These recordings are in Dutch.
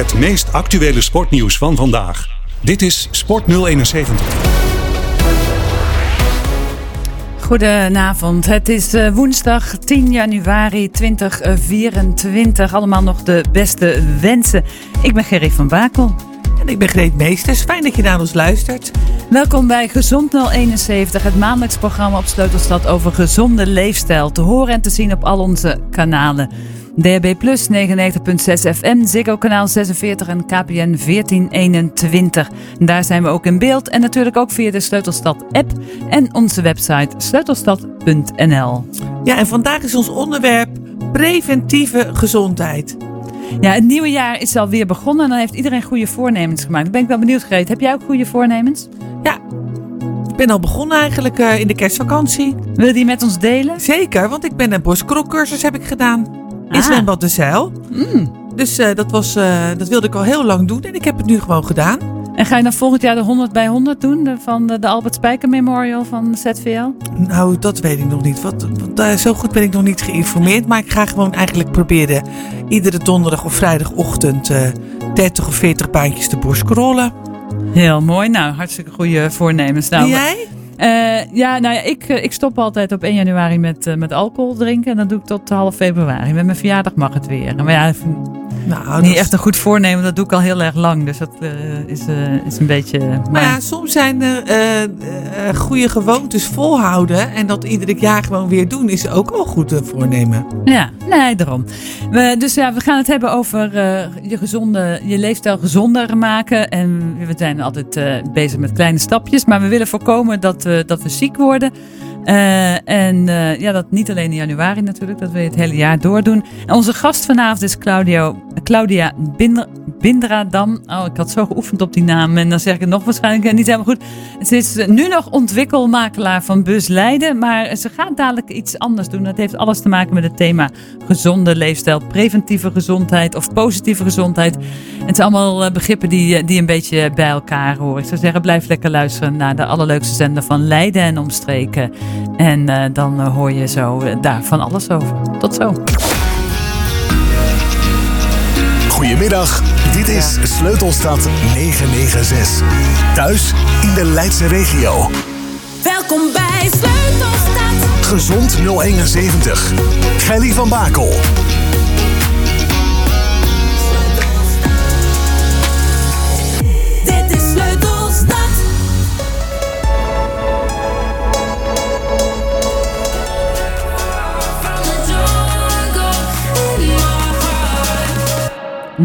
Het meest actuele sportnieuws van vandaag. Dit is Sport 071. Goedenavond. Het is eh, woensdag 10 januari 2024. Allemaal nog de beste wensen. Ik ben Gerry van Bakel. En ik ben Greet Meesters. Fijn dat je naar ons luistert. Welkom bij Gezond 071, het maandelijks programma op Sleutelstad over gezonde leefstijl. Te horen en te zien op al onze kanalen. DHB Plus 99.6 FM, Ziggo kanaal 46 en KPN 1421. Daar zijn we ook in beeld en natuurlijk ook via de Sleutelstad app en onze website sleutelstad.nl. Ja, en vandaag is ons onderwerp preventieve gezondheid. Ja, het nieuwe jaar is alweer begonnen en dan heeft iedereen goede voornemens gemaakt. Dan ben ik wel benieuwd, Greet. Heb jij ook goede voornemens? Ja, ik ben al begonnen eigenlijk uh, in de kerstvakantie. Wil je die met ons delen? Zeker, want ik ben een borstkrokcursus heb ik gedaan. In Ah. Zwembad de Zeil. Mm. Dus eh, dat, was, eh, dat wilde ik al heel lang doen en ik heb het nu gewoon gedaan. En ga je dan volgend jaar de 100 bij 100 doen de- van de, de Albert Spijker Memorial van ZVL? Nou, dat weet ik nog niet. Wat, eh, zo goed ben ik nog niet geïnformeerd. Maar ik ga gewoon eigenlijk proberen iedere donderdag of vrijdagochtend eh 30 of 40 baantjes te borstkrollen. Heel mooi. Nou, hartstikke goede voornemens. Nou, en jij? Eh, ja, nou ja, ik, eh, ik stop altijd op 1 januari met, eh, met alcohol drinken. En dat doe ik tot half februari. Met mijn verjaardag mag het weer. Maar ja, Nou, niet echt een goed voornemen. Dat doe ik al heel erg lang. Dus dat eh, is, eh, is een beetje... Maar maar- ja, soms zijn er eh, goede gewoontes volhouden. En dat iedere jaar gewoon weer doen is ook al goed te voornemen. Ja, nee, daarom. We, dus ja, we gaan het hebben over je, gezonde, je leefstijl gezonder maken. En we zijn altijd bezig met kleine stapjes. Maar we willen voorkomen dat, dat we ziek worden. Eh, en eh, ja, dat niet alleen in januari natuurlijk, dat we het hele jaar doordoen. En onze gast vanavond is Claudio, Claudia Binder, Bindradam. Oh, ik had zo geoefend op die naam en dan zeg ik het nog waarschijnlijk eh, niet helemaal goed. Ze is nu nog ontwikkelmakelaar van Bus Leiden, maar ze gaat dadelijk iets anders doen. Dat heeft alles te maken met het thema gezonde leefstijl, preventieve gezondheid of positieve gezondheid. Het zijn allemaal begrippen die, die een beetje bij elkaar horen. Ik zou zeggen, blijf lekker luisteren naar de allerleukste zender van Leiden en omstreken. En eh, dan eh, hoor je zo eh, daar van alles over. Tot zo. Goedemiddag, dit is Sleutelstad 996. Thuis in de Leidse regio. Welkom bij Sleutelstad. Gezond 071. Gelly van Bakel.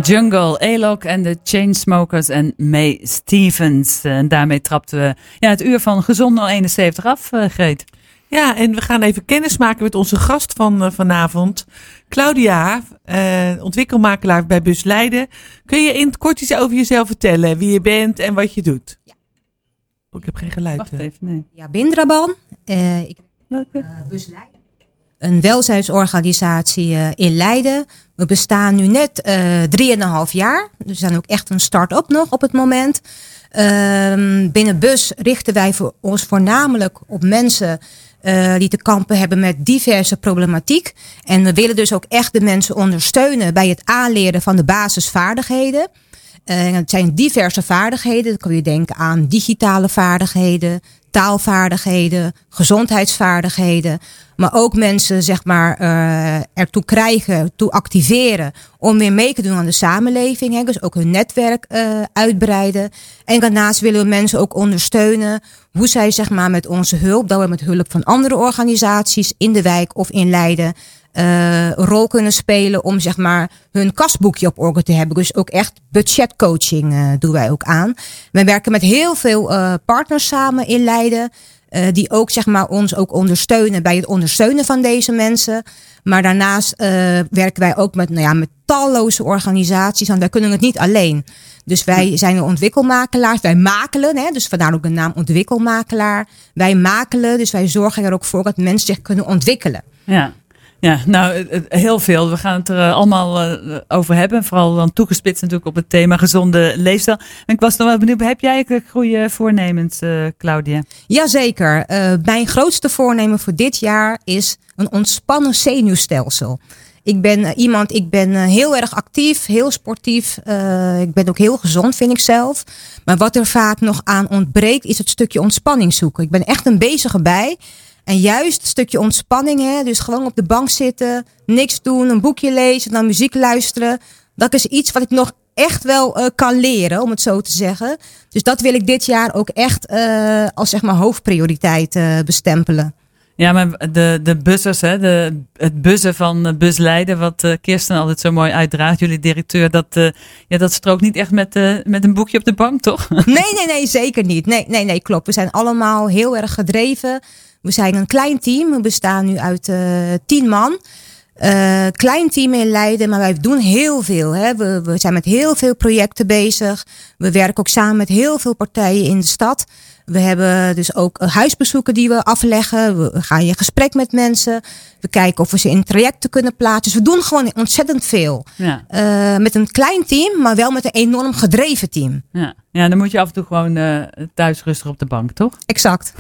Jungle, Alok en de Chainsmokers en May Stevens. En daarmee trapten we ja, het uur van Gezond 071 af, eh, Greet. Ja, en we gaan even kennis maken met onze gast van eh, vanavond. Claudia, eh, ontwikkelmakelaar bij Bus Leiden. Kun je in het kort iets over jezelf vertellen? Wie je bent en wat je doet? Oh, ik heb geen geluid. Wacht even, nee. Ja, Bindraban. Eh, ik? Bus Leiden. Een welzijnsorganisatie eh, in Leiden. We bestaan nu net eh drieënhalf jaar. Dus we zijn ook echt een start-up nog op het moment. Ehm, binnen Bus richten wij ons voornamelijk op mensen eh, die te kampen hebben met diverse problematiek. En we willen dus ook echt de mensen ondersteunen bij het aanleren van de basisvaardigheden. Eh, het zijn diverse vaardigheden. Dan kun je denken aan digitale vaardigheden, taalvaardigheden, gezondheidsvaardigheden. Maar ook mensen zeg maar eh, ertoe krijgen, toe activeren om weer mee te doen aan de samenleving. Hè. Dus ook hun netwerk eh, uitbreiden. En daarnaast willen we mensen ook ondersteunen hoe zij zeg maar met onze hulp, dat we met hulp van andere organisaties in de wijk of in Leiden een rol kunnen spelen om zeg maar hun kasboekje op orde te hebben. Dus ook echt budgetcoaching eh, doen wij ook aan. Wij werken met heel veel eh, partners samen in Leiden. die ook zeg maar ons ook ondersteunen bij het ondersteunen van deze mensen. Maar daarnaast werken wij ook met, nou ja, met talloze organisaties. En wij kunnen het niet alleen. Dus wij zijn een ontwikkelmakelaars. Wij makelen, hè, dus vandaar ook de naam ontwikkelmakelaar. Wij makelen, dus wij zorgen er ook voor dat mensen zich kunnen ontwikkelen. Ja. Ja, nou, heel veel. We gaan het er eh, allemaal eh, over hebben. Vooral dan toegespitst natuurlijk op het thema gezonde leefstijl. Ik was nog wel benieuwd, heb jij goede voornemens, eh, Claudia? Jazeker. Eh mijn grootste voornemen voor dit jaar is een ontspannen zenuwstelsel. Ik ben iemand, ik ben heel erg actief, heel sportief. Ik ben ook heel gezond, vind ik zelf. Maar wat er vaak nog aan ontbreekt, is het stukje ontspanning zoeken. Ik ben echt een bezige bij. En juist het stukje ontspanning, hè, dus gewoon op de bank zitten, niks doen, een boekje lezen, naar muziek luisteren. Dat is iets wat ik nog echt wel eh, kan leren, om het zo te zeggen. Dus dat wil ik dit jaar ook echt eh, als zeg maar hoofdprioriteit eh, bestempelen. Ja, maar de, de bussers, hè, de, het buzzen van eh, Bus Leiden, wat Kirsten altijd zo mooi uitdraagt, jullie directeur, dat, ja, dat strookt niet echt met, met een boekje op de bank, toch? Nee, nee, nee, zeker niet. Nee, nee, nee, klopt. We zijn allemaal heel erg gedreven. We zijn een klein team. We bestaan nu uit eh, tien man. Eh, klein team in Leiden, maar wij doen heel veel. Hè. We, we zijn met heel veel projecten bezig. We werken ook samen met heel veel partijen in de stad. We hebben dus ook eh, huisbezoeken die we afleggen. We gaan in gesprek met mensen. We kijken of we ze in trajecten kunnen plaatsen. Dus we doen gewoon ontzettend veel. Ja, met een klein team, maar wel met een enorm gedreven team. ja. ja, dan moet je af en toe gewoon eh, thuis rustig op de bank, toch? Exact.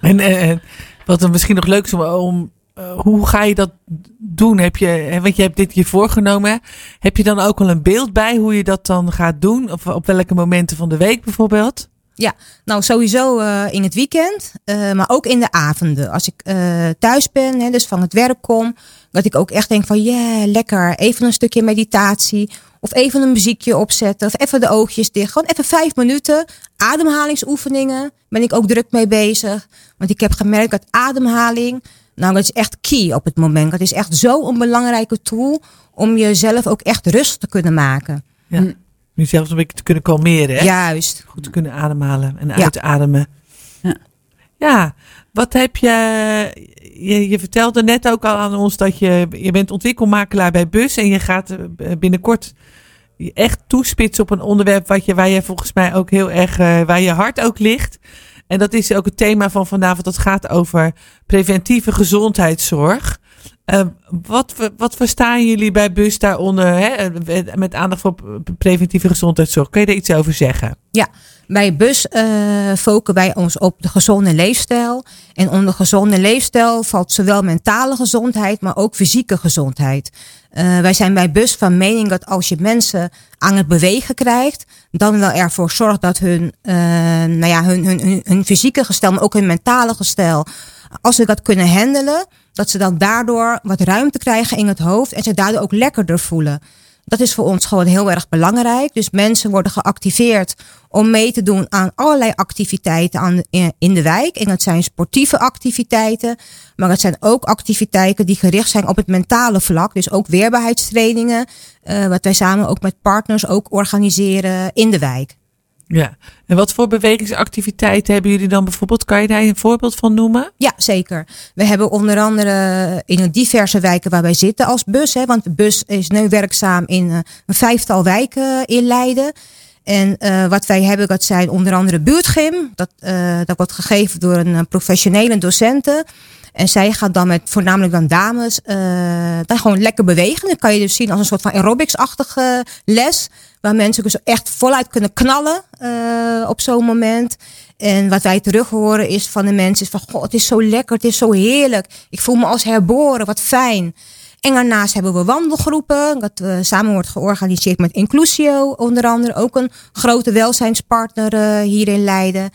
En, wat er misschien nog leuk is om, eh, hoe ga je dat doen? Heb je, want je hebt dit je voorgenomen. Heb je dan ook al een beeld bij hoe je dat dan gaat doen? Of op welke momenten van de week bijvoorbeeld? Nou, sowieso eh, in het weekend, eh, maar ook in de avonden. Als ik thuis ben, hè, dus van het werk kom, dat ik ook echt denk van, yeah, lekker, even een stukje meditatie. Of even een muziekje opzetten, of even de oogjes dicht. Gewoon even vijf minuten. Ademhalingsoefeningen ben ik ook druk mee bezig. Want ik heb gemerkt dat ademhaling, nou dat is echt key op het moment. Dat is echt zo'n belangrijke tool om jezelf ook echt rust te kunnen maken. Ja. Mm. Nu zelfs een beetje te kunnen kalmeren. Hè? Juist. Goed te kunnen ademhalen en Ja. uitademen. Ja. Ja, wat heb je, je... Je vertelde net ook al aan ons dat je... Je bent ontwikkelmakelaar bij BUS. En je gaat eh, binnenkort echt toespitsen op een onderwerp... Wat je, waar je volgens mij ook heel erg... eh, waar je hart ook ligt. En dat is ook het thema van vanavond. Dat gaat over preventieve gezondheidszorg. Eh, wat, wat verstaan jullie bij BUS daaronder... Hè, met aandacht voor preventieve gezondheidszorg? Kun je daar iets over zeggen? Bij BUS eh focussen wij ons op de gezonde leefstijl. En onder gezonde leefstijl valt zowel mentale gezondheid, maar ook fysieke gezondheid. Eh, wij zijn bij BUS van mening dat als je mensen aan het bewegen krijgt, dan wel ervoor zorgt dat hun, eh, nou ja, hun, hun, hun, hun fysieke gestel, maar ook hun mentale gestel, als ze dat kunnen handelen, dat ze dan daardoor wat ruimte krijgen in het hoofd en ze daardoor ook lekkerder voelen. Dat is voor ons gewoon heel erg belangrijk. Dus mensen worden geactiveerd om mee te doen aan allerlei activiteiten aan, in de wijk. En dat zijn sportieve activiteiten, maar het zijn ook activiteiten die gericht zijn op het mentale vlak. Dus ook weerbaarheidstrainingen, eh, wat wij samen ook met partners ook organiseren in de wijk. Ja, en wat voor bewegingsactiviteiten hebben jullie dan bijvoorbeeld? Kan je daar een voorbeeld van noemen? Ja, zeker. We hebben onder andere in diverse wijken waar wij zitten als bus. Hè, want de bus is nu werkzaam in eh, een vijftal wijken in Leiden. En eh, wat wij hebben, dat zijn onder andere buurtgym. Dat, eh, dat wordt gegeven door een eh, professionele docenten. En zij gaat dan met voornamelijk dan dames eh, dan gewoon lekker bewegen. Dat kan je dus zien als een soort van aerobics-achtige les. Waar mensen dus echt voluit kunnen knallen eh, op zo'n moment. En wat wij terug horen is van de mensen van... God, het is zo lekker, het is zo heerlijk. Ik voel me als herboren, wat fijn. En daarnaast hebben we wandelgroepen. Dat eh, samen wordt georganiseerd met Inclusio onder andere. Ook een grote welzijnspartner eh, hier in Leiden.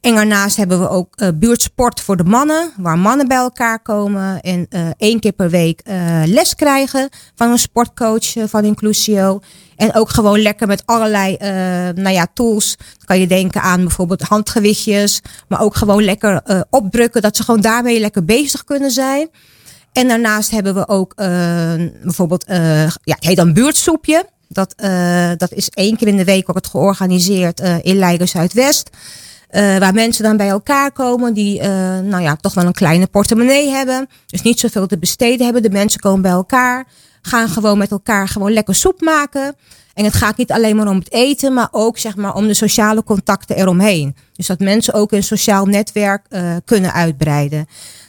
En daarnaast hebben we ook eh, buurtsport voor de mannen. Waar mannen bij elkaar komen. En één keer per week les krijgen van een sportcoach van Inclusio. En ook gewoon lekker met allerlei nou ja, tools. Kan je denken aan bijvoorbeeld handgewichtjes. Maar ook gewoon lekker eh, opdrukken. Dat ze gewoon daarmee lekker bezig kunnen zijn. En daarnaast hebben we ook eh, bijvoorbeeld, eh, ja, het heet dan buurtsoepje. Dat, eh, dat is één keer in de week wordt het georganiseerd in Leiden Zuidwest. Eh, waar mensen dan bij elkaar komen die eh, nou ja, toch wel een kleine portemonnee hebben. Dus niet zoveel te besteden hebben. De mensen komen bij elkaar, gaan gewoon met elkaar gewoon lekker soep maken. En het gaat niet alleen maar om het eten, maar ook zeg maar, om de sociale contacten eromheen. Dus dat mensen ook een sociaal netwerk eh, kunnen uitbreiden.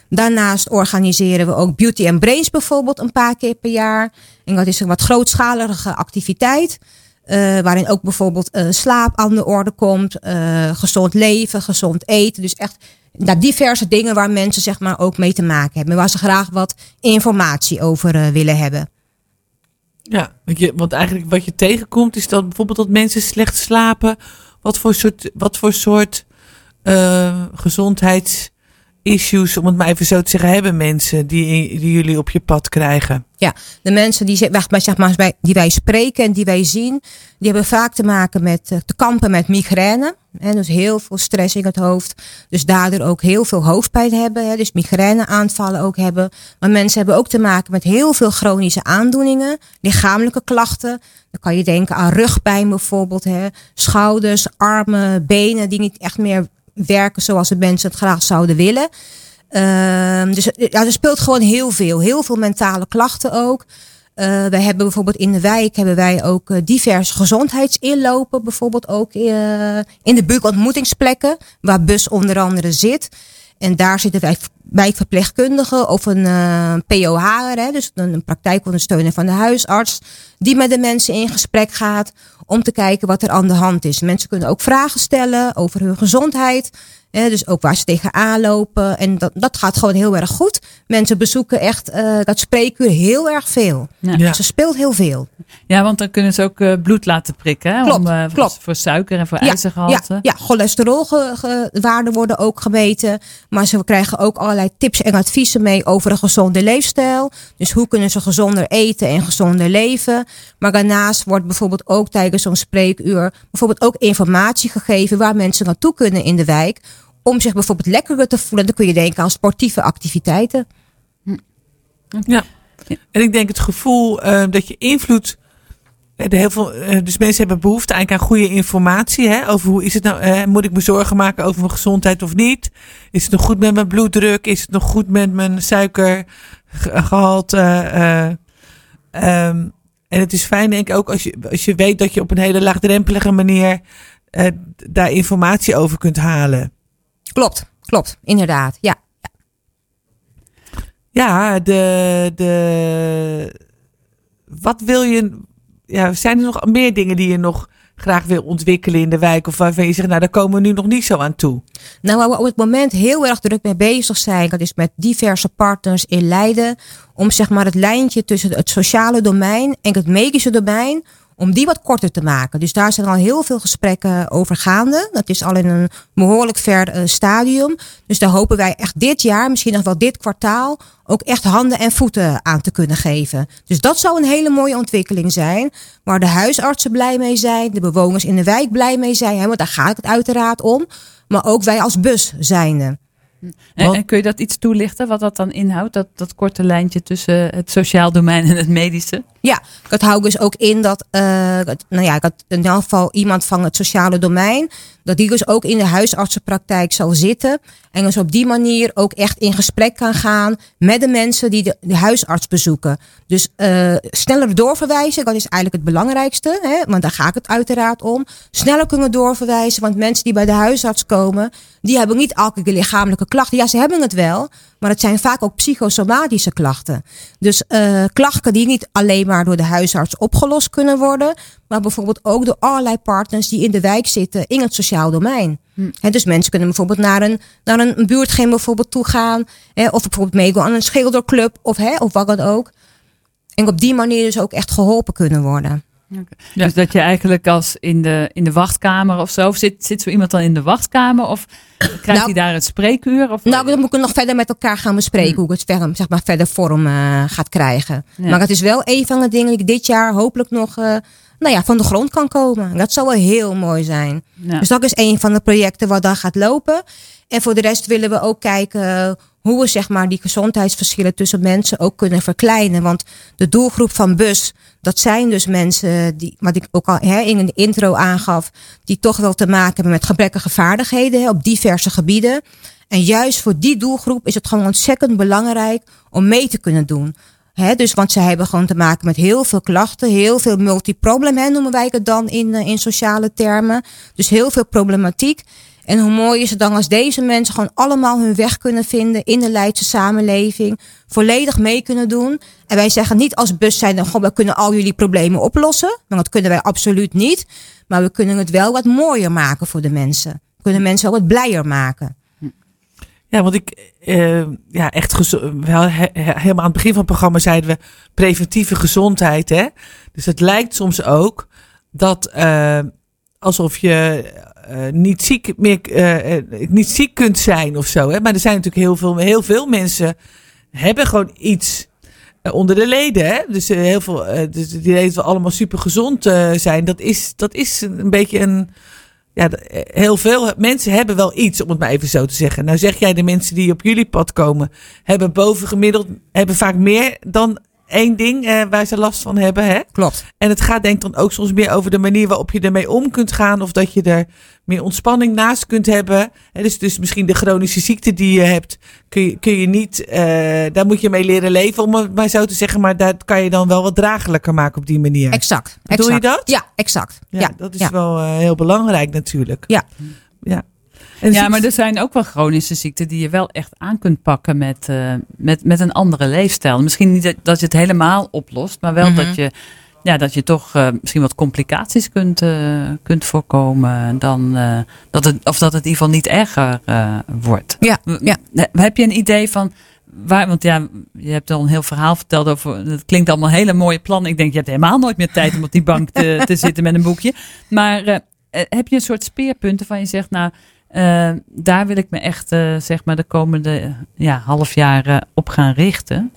Daarnaast organiseren we ook Beauty and Brains bijvoorbeeld een paar keer per jaar. En dat is een wat grootschalige activiteit. eh, waarin ook bijvoorbeeld eh, slaap aan de orde komt. eh, gezond leven, gezond eten. Dus echt nou, diverse dingen waar mensen zeg maar ook mee te maken hebben. Waar ze graag wat informatie over willen hebben. Ja, want, eigenlijk wat je tegenkomt is dat bijvoorbeeld dat mensen slecht slapen. Wat voor soort, wat voor soort eh, gezondheidsissues, om het maar even zo te zeggen, hebben mensen die, die jullie op je pad krijgen? De mensen die, zeg maar, die wij spreken en die wij zien, die hebben vaak te maken met eh, te kampen met migraine. Hè, dus heel veel stress in het hoofd. Dus daardoor ook heel veel hoofdpijn hebben. Hè, dus migraineaanvallen ook hebben. Maar mensen hebben ook te maken met heel veel chronische aandoeningen. Lichamelijke klachten. Dan kan je denken aan rugpijn bijvoorbeeld. Hè, schouders, armen, benen die niet echt meer werken zoals de mensen het graag zouden willen. Ehm, dus ja, er speelt gewoon heel veel. Heel veel mentale klachten ook. Eh, wij hebben bijvoorbeeld in de wijk hebben wij ook eh, diverse gezondheidsinlopen. Bijvoorbeeld ook eh, in de buurtontmoetingsplekken. Waar bus onder andere zit. En daar zitten wij wijkverpleegkundigen of een eh POH'er, dus een praktijkondersteuner van de huisarts, die met de mensen in gesprek gaat om te kijken wat er aan de hand is. Mensen kunnen ook vragen stellen over hun gezondheid, dus ook waar ze tegenaan lopen. En dat, dat gaat gewoon heel erg goed. Mensen bezoeken echt eh, dat spreekuur heel erg veel. Ja. Ja. Ze speelt heel veel. Ja, want dan kunnen ze ook eh, bloed laten prikken. Hè? Klopt, om, eh, klopt. Voor suiker en voor Ja, ijzergehalte. Ja, ja cholesterolwaarden worden ook gemeten. Maar ze krijgen ook allerlei tips en adviezen mee over een gezonde leefstijl. Dus hoe kunnen ze gezonder eten en gezonder leven. Maar daarnaast wordt bijvoorbeeld ook tijdens zo'n spreekuur bijvoorbeeld ook informatie gegeven waar mensen naartoe kunnen in de wijk. Om zich bijvoorbeeld lekkerder te voelen. Dan kun je denken aan sportieve activiteiten. Ja. En ik denk het gevoel eh, dat je invloed. eh, de heel veel, eh, dus mensen hebben behoefte eigenlijk aan goede informatie. Hè, over hoe is het nou? eh, moet ik me zorgen maken over mijn gezondheid of niet? Is het nog goed met mijn bloeddruk? Is het nog goed met mijn suikergehalte? eh, ehm, en het is fijn, denk ik, ook als je, als je weet dat je op een hele laagdrempelige manier eh, daar informatie over kunt halen. Klopt, klopt, inderdaad. Ja. Ja, de, de. Wat wil je. Ja, zijn er nog meer dingen die je nog graag wil ontwikkelen in de wijk? Of waarvan je zegt, nou, daar komen we nu nog niet zo aan toe. Nou, waar we op het moment heel erg druk mee bezig zijn, dat is met diverse partners in Leiden, om zeg maar het lijntje tussen het sociale domein en het medische domein, om die wat korter te maken. Dus daar zijn al heel veel gesprekken over gaande. Dat is al in een behoorlijk ver eh, stadium. Dus daar hopen wij echt dit jaar, misschien nog wel dit kwartaal, ook echt handen en voeten aan te kunnen geven. Dus dat zou een hele mooie ontwikkeling zijn. Waar de huisartsen blij mee zijn, de bewoners in de wijk blij mee zijn. Hè, want daar gaat het uiteraard om. Maar ook wij als bus zijnde. En, kun je dat iets toelichten, wat dat dan inhoudt? Dat, dat korte lijntje tussen het sociaal domein en het medische? Ja, dat houdt dus ook in dat, eh, dat- nou ja, dat in elk geval iemand van het sociale domein, dat die dus ook in de huisartsenpraktijk zal zitten. En dus op die manier ook echt in gesprek kan gaan met de mensen die de, huisarts bezoeken. Dus eh, sneller doorverwijzen, dat is eigenlijk het belangrijkste. Hè? Want daar gaat het uiteraard om. Sneller kunnen doorverwijzen, want mensen die bij de huisarts komen, die hebben niet elke lichamelijke klachten. Ja, ze hebben het wel, maar het zijn vaak ook psychosomatische klachten. Dus eh, klachten die niet alleen maar door de huisarts opgelost kunnen worden, maar bijvoorbeeld ook door allerlei partners die in de wijk zitten in het sociaal domein. Hè, dus mensen kunnen bijvoorbeeld naar een, naar een buurtgym bijvoorbeeld toe gaan, hè, of bijvoorbeeld meedoen aan een schilderclub of, hè, of wat dan ook. En op die manier dus ook echt geholpen kunnen worden. Ja. Dus dat je eigenlijk als in de, in de wachtkamer of zo, of zit, zit zo iemand dan in de wachtkamer? Of krijgt Nou- hij daar het spreekuur? Of, Nou, dan moeten we nog verder met elkaar gaan bespreken hoe ik het verder, zeg maar, verder vorm eh, gaat krijgen. Ja. Maar het is wel een van de dingen die dit jaar hopelijk nog eh, nou ja, van de grond kan komen. Dat zou wel heel mooi zijn. Ja. Dus dat is een van de projecten wat dan gaat lopen. En voor de rest willen we ook kijken hoe we zeg maar, die gezondheidsverschillen tussen mensen ook kunnen verkleinen. Want de doelgroep van bus, dat zijn dus mensen die, wat ik ook al hè, in de intro aangaf, die toch wel te maken hebben met gebrekkige vaardigheden hè, op diverse gebieden. En juist voor die doelgroep is het gewoon ontzettend belangrijk om mee te kunnen doen. Hè, dus, want ze hebben gewoon te maken met heel veel klachten, heel veel multiproblem, noemen wij het dan in, eh, in sociale termen. Dus heel veel problematiek. En hoe mooi is het dan als deze mensen gewoon allemaal hun weg kunnen vinden in de Leidse samenleving. Volledig mee kunnen doen. En wij zeggen niet als bus zijn, gewoon, we kunnen al jullie problemen oplossen. Want dat kunnen wij absoluut niet. Maar we kunnen het wel wat mooier maken voor de mensen. We kunnen mensen ook wat blijer maken. Ja, want ik, eh, ja, echt wel he- he- helemaal aan het begin van het programma zeiden we preventieve gezondheid, hè. Dus het lijkt soms ook dat eh, alsof je eh, niet ziek meer, niet ziek kunt zijn of zo, hè. Maar er zijn natuurlijk heel veel, heel veel mensen hebben gewoon iets onder de leden, hè. Dus heel veel, dus die we allemaal super gezond zijn. Dat is, dat is een beetje een ja, eh, heel veel mensen hebben wel iets, om het maar even zo te zeggen. Nou zeg jij, de mensen die op jullie pad komen, hebben bovengemiddeld, hebben vaak meer dan één ding eh, waar ze last van hebben. Hè? Klopt. En het gaat denk ik dan ook soms meer over de manier waarop je ermee om kunt gaan. Of dat je er meer ontspanning naast kunt hebben. Hè, dus, dus misschien de chronische ziekte die je hebt, kun je, kun je niet, eh, daar moet je mee leren leven, om het maar zo te zeggen. Maar dat kan je dan wel wat draaglijker maken op die manier. Exact. Bedoel je dat? Ja, exact. ja, Ja, dat is ja. wel eh, heel belangrijk natuurlijk. Ja. ja. En Ja, maar er zijn ook wel chronische ziekten die je wel echt aan kunt pakken met, eh, met, met een andere leefstijl. Misschien niet dat- je het helemaal oplost, maar wel Mhm. dat, je, ja, dat je toch eh, misschien wat complicaties kunt, eh, kunt voorkomen. Dan, dat het, of dat het in ieder geval niet erger wordt. Ja, ja. Heb je een idee van waar, want ja, je hebt al een heel verhaal verteld over, het klinkt allemaal hele mooie plannen. Ik denk, je hebt helemaal nooit meer tijd om op die bank te, te zitten met een boekje. Maar heb je een soort speerpunten van je zegt, nou, eh, daar wil ik me echt, eh, zeg maar, de komende ja, half jaar eh, op gaan richten.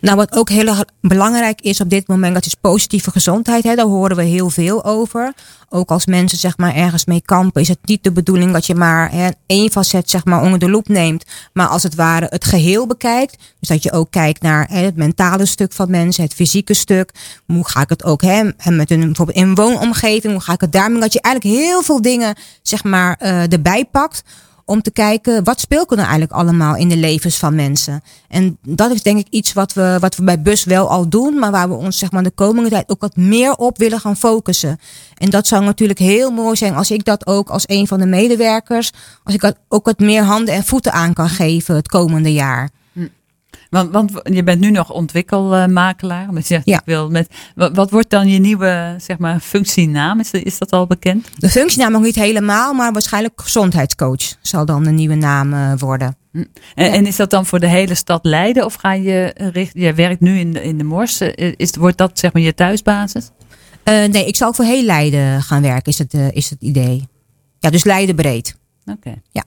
Nou, wat ook heel belangrijk is op dit moment, dat is positieve gezondheid. Hè. Daar horen we heel veel over. Ook als mensen zeg maar ergens mee kampen, is het niet de bedoeling dat je maar hè, één facet zeg maar onder de loep neemt. Maar als het ware het geheel bekijkt. Dus dat je ook kijkt naar hè, het mentale stuk van mensen, het fysieke stuk. Hoe ga ik het ook hè, met een bijvoorbeeld in woonomgeving, hoe ga ik het daarmee? Dat je eigenlijk heel veel dingen zeg maar eh, erbij pakt om te kijken wat speelt er nou eigenlijk allemaal in de levens van mensen. En dat is denk ik iets wat we, wat we bij Bus wel al doen, maar waar we ons zeg maar de komende tijd ook wat meer op willen gaan focussen. En dat zou natuurlijk heel mooi zijn als ik dat ook als een van de medewerkers, als ik dat ook wat meer handen en voeten aan kan geven het komende jaar. Want, want je bent nu nog ontwikkelmakelaar. Maar je zegt, Ja. ik wil met, wat, wat wordt dan je nieuwe zeg maar, functienaam? Is, is dat al bekend? De functienaam nog niet helemaal, maar waarschijnlijk gezondheidscoach zal dan de nieuwe naam eh, worden. En, Ja. en is dat dan voor de hele stad Leiden? Of ga je richt, je werkt nu in de, in de Mors. Eh, Is, wordt dat zeg maar je thuisbasis? Eh, nee, ik zal voor heel Leiden gaan werken, is het, is het idee. Ja, dus Leiden breed. Oké. Ja.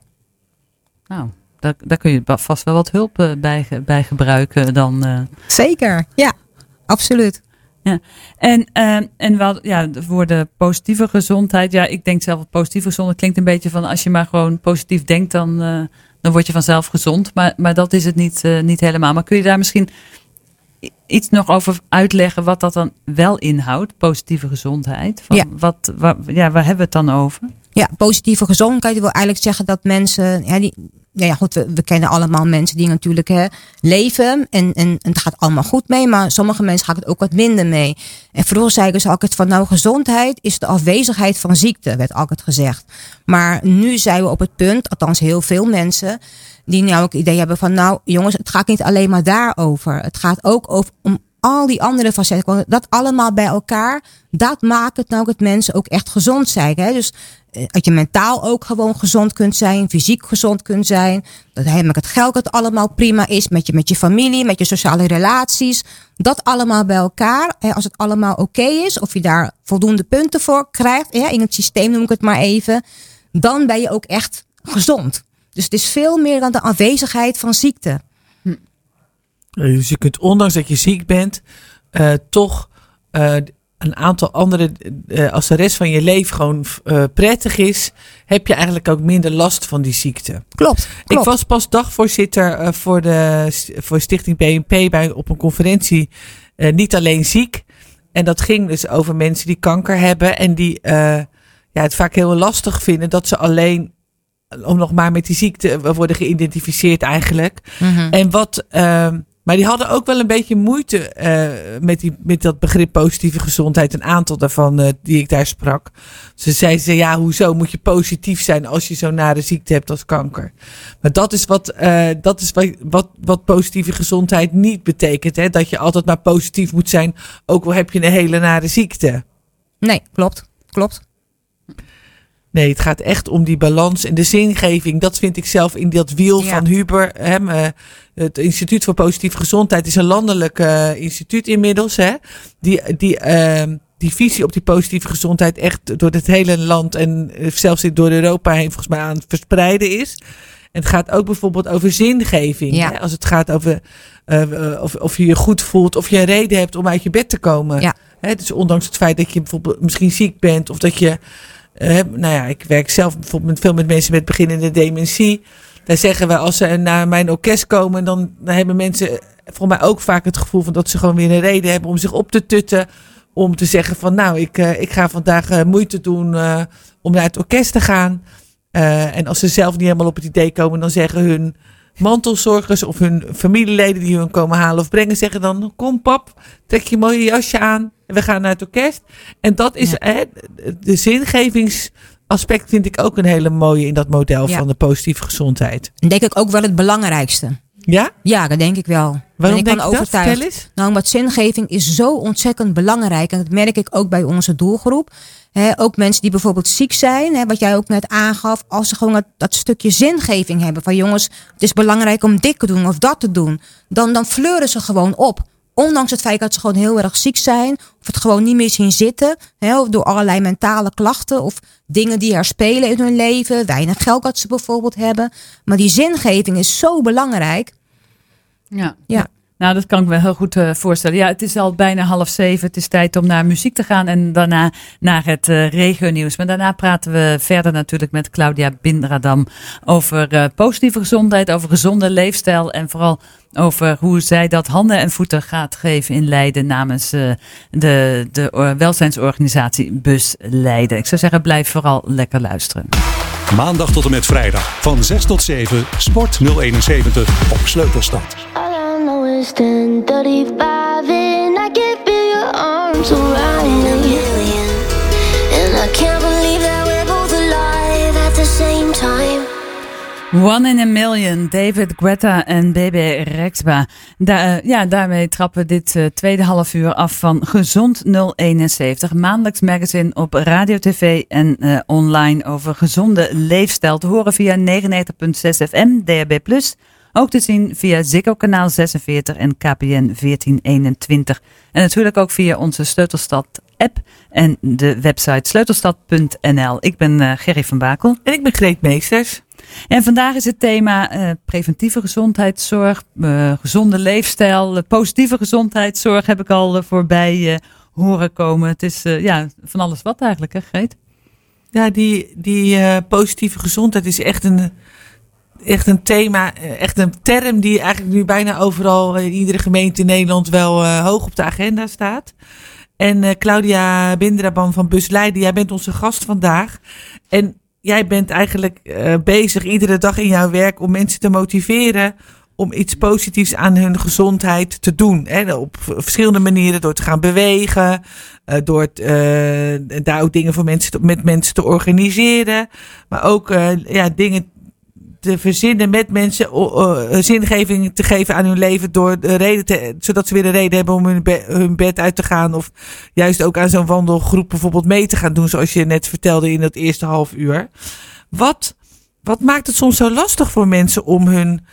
Nou, daar, daar kun je vast wel wat hulp eh, bij, bij gebruiken dan. eh. Zeker, ja, absoluut. En, eh, en wel, ja, voor de positieve gezondheid. Ja, ik denk zelf positieve gezondheid klinkt een beetje van als je maar gewoon positief denkt, dan, eh, dan word je vanzelf gezond. Maar, maar dat is het niet, niet helemaal. Maar kun je daar misschien iets nog over uitleggen wat dat dan wel inhoudt, positieve gezondheid? Van Ja. Wat, waar, ja, waar hebben we het dan over? Ja, positieve gezondheid wil eigenlijk zeggen dat mensen, ja, die, ja, ja, goed, we, we kennen allemaal mensen die natuurlijk hè, leven en, en, het gaat allemaal goed mee, maar sommige mensen gaat het ook wat minder mee. En vroeger zei ik dus altijd van nou, gezondheid is de afwezigheid van ziekte, werd altijd gezegd. Maar nu zijn we op het punt, althans heel veel mensen, die nou ook het idee hebben van nou jongens, het gaat niet alleen maar daarover. Het gaat ook over, om al die andere facetten. Dat allemaal bij elkaar, dat maakt het nou dat mensen ook echt gezond zijn. Hè? Dus eh, dat je mentaal ook gewoon gezond kunt zijn, fysiek gezond kunt zijn. Dat met het geld het allemaal prima is, met je, met je familie, met je sociale relaties. Dat allemaal bij elkaar, hè, als het allemaal oké is, of je daar voldoende punten voor krijgt, in het systeem noem ik het maar even, dan ben je ook echt gezond. Dus het is veel meer dan de aanwezigheid van ziekte. Eh, Dus je kunt, ondanks dat je ziek bent, eh, toch eh, een aantal andere, als de rest van je leven gewoon prettig is, heb je eigenlijk ook minder last van die ziekte. Klopt. Ik was pas dagvoorzitter voor, de, voor Stichting BNP bij, op een conferentie. niet alleen ziek. En dat ging dus over mensen die kanker hebben. En die ja, het vaak heel lastig vinden dat ze alleen. Om nog maar met die ziekte worden geïdentificeerd eigenlijk. Mhm. En wat, ehm, maar die hadden ook wel een beetje moeite eh, met, die, met dat begrip positieve gezondheid. Een aantal daarvan eh, die ik daar sprak. Ze zeiden ze, ja, hoezo moet je positief zijn als je zo'n nare ziekte hebt als kanker? Maar dat is wat, eh, dat is wat, wat, wat positieve gezondheid niet betekent. Hè? Dat je altijd maar positief moet zijn, ook al heb je een hele nare ziekte. Nee, klopt. Klopt. Nee, het gaat echt om die balans en de zingeving. Dat vind ik zelf in dat wiel Ja. van Huber. Hè, eh, het Instituut voor Positieve Gezondheid is een landelijk eh, instituut inmiddels. Hè, die, die, ehm, die visie op die positieve gezondheid echt door het hele land en eh, zelfs door Europa heen volgens mij aan het verspreiden is. En het gaat ook bijvoorbeeld over zingeving. Ja. Hè, als het gaat over eh, of, of je je goed voelt, of je een reden hebt om uit je bed te komen. Ja. Hè, dus ondanks het feit dat je bijvoorbeeld misschien ziek bent of dat je nou ja, ik werk zelf bijvoorbeeld veel met mensen met beginnende dementie. Daar zeggen we als ze naar mijn orkest komen, dan, dan hebben mensen volgens mij ook vaak het gevoel van dat ze gewoon weer een reden hebben om zich op te tutten. Om te zeggen van nou, ik, eh, ik ga vandaag eh, moeite doen eh, om naar het orkest te gaan. En als ze zelf niet helemaal op het idee komen, dan zeggen hun mantelzorgers of hun familieleden die hun komen halen of brengen, zeggen dan: Kom pap, trek je mooie jasje aan en we gaan naar het orkest. En dat is Ja. hè, de zingevingsaspect, vind ik ook een hele mooie in dat model Ja. van de positieve gezondheid. En denk ik ook wel het belangrijkste. Ja? Ja, dat denk ik wel. Waarom ben ik denk je dat? Nou, omdat zingeving is zo ontzettend belangrijk. En dat merk ik ook bij onze doelgroep. Ook mensen die bijvoorbeeld ziek zijn, wat jij ook net aangaf. Als ze gewoon dat, dat stukje zingeving hebben. Van jongens, het is belangrijk om dit te doen of dat te doen. Dan, dan fleuren ze gewoon op. Ondanks het feit dat ze gewoon heel erg ziek zijn. Of het gewoon niet meer zien zitten. Hè, of door allerlei mentale klachten. Of dingen die er spelen in hun leven. Weinig geld dat ze bijvoorbeeld hebben. Maar die zingeving is zo belangrijk. Ja. Ja. Nou, dat kan ik me heel goed eh, voorstellen. Ja, het is al bijna half zeven. Het is tijd om naar muziek te gaan en daarna naar het eh regionieuws. Maar daarna praten we verder natuurlijk met Claudia Bindradam over eh, positieve gezondheid, over gezonde leefstijl en vooral over hoe zij dat handen en voeten gaat geven in Leiden namens de, de welzijnsorganisatie Bus Leiden. Ik zou zeggen, blijf vooral lekker luisteren. Maandag tot en met vrijdag van 6 tot 7 Sport 071 op Sleutelstad. All I know is 10:35 and I can feel your arms around me. And I can't believe that we're both alive at the same time. One in a Million, David Guetta en Bebe Rexba. Eh, ja, daarmee trappen we dit eh, tweede half uur af van Gezond 071. Maandelijks magazine op radio, tv en eh, online over gezonde leefstijl. Te horen via 99.6 FM, DHB+. Ook te zien via Ziggo kanaal 46 en KPN 1421. En natuurlijk ook via onze Sleutelstad app en de website sleutelstad.nl. Ik ben eh, Gerry van Bakel. En ik ben Greet Meesters. En vandaag is het thema eh, preventieve gezondheidszorg, eh, gezonde leefstijl, positieve gezondheidszorg heb ik al voorbij horen komen. Het is ja, van alles wat eigenlijk, hè Greet? Ja, die, die positieve gezondheid is echt een, echt een thema, eh, echt een term die eigenlijk nu bijna overal in iedere gemeente in Nederland wel eh, hoog op de agenda staat. En eh, Claudia Bindraban van Bus Leiden, jij bent onze gast vandaag. En jij bent eigenlijk eh, bezig iedere dag in jouw werk om mensen te motiveren om iets positiefs aan hun gezondheid te doen. Hè? Op verschillende manieren, door te gaan bewegen, eh, door eh, daar ook dingen voor mensen met mensen te organiseren, maar ook eh, ja, dingen te verzinnen met mensen, zingeving te geven aan hun leven, door de reden te, zodat ze weer een reden hebben om hun, be- hun bed uit te gaan, of juist ook aan zo'n wandelgroep bijvoorbeeld mee te gaan doen, zoals je net vertelde in dat eerste half uur. Wat, wat maakt het soms zo lastig voor mensen om hun